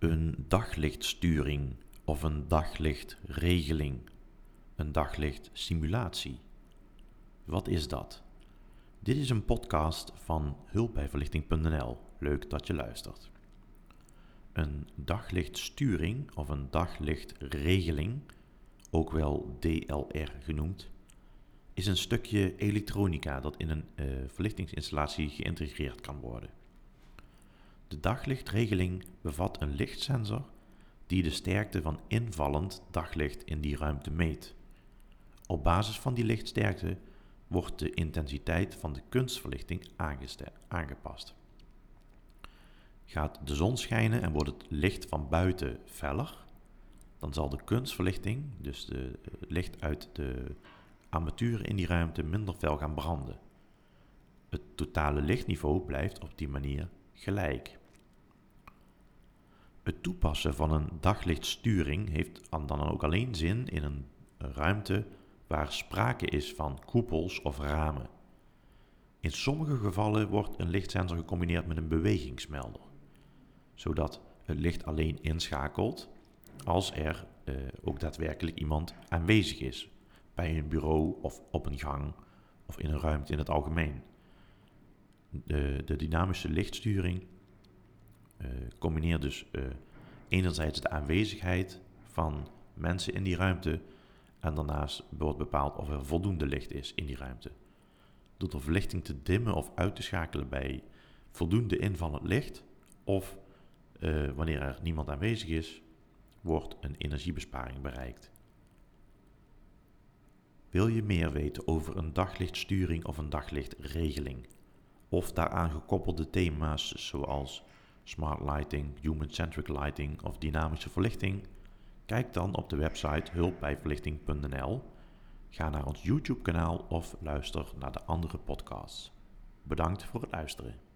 Een daglichtsturing of een daglichtregeling, een daglichtsimulatie. Wat is dat? Dit is een podcast van hulpbijverlichting.nl. Leuk dat je luistert. Een daglichtsturing of een daglichtregeling, ook wel DLR genoemd, is een stukje elektronica dat in een uh, verlichtingsinstallatie geïntegreerd kan worden. De daglichtregeling bevat een lichtsensor die de sterkte van invallend daglicht in die ruimte meet. Op basis van die lichtsterkte wordt de intensiteit van de kunstverlichting aangepast. Gaat de zon schijnen en wordt het licht van buiten feller, dan zal de kunstverlichting, dus de licht uit de armaturen in die ruimte, minder fel gaan branden. Het totale lichtniveau blijft op die manier gelijk. Het toepassen van een daglichtsturing heeft dan ook alleen zin in een ruimte waar sprake is van koepels of ramen. In sommige gevallen wordt een lichtsensor gecombineerd met een bewegingsmelder, zodat het licht alleen inschakelt als er eh, ook daadwerkelijk iemand aanwezig is, bij een bureau of op een gang of in een ruimte in het algemeen. De, de dynamische lichtsturing uh, combineert dus uh, enerzijds de aanwezigheid van mensen in die ruimte en daarnaast wordt bepaald of er voldoende licht is in die ruimte. Door de verlichting te dimmen of uit te schakelen bij voldoende invallend licht of uh, wanneer er niemand aanwezig is, wordt een energiebesparing bereikt. Wil je meer weten over een daglichtsturing of een daglichtregeling? Of daaraan gekoppelde thema's zoals smart lighting, human-centric lighting of dynamische verlichting? Kijk dan op de website hulpbijverlichting.nl. Ga naar ons YouTube-kanaal of luister naar de andere podcasts. Bedankt voor het luisteren.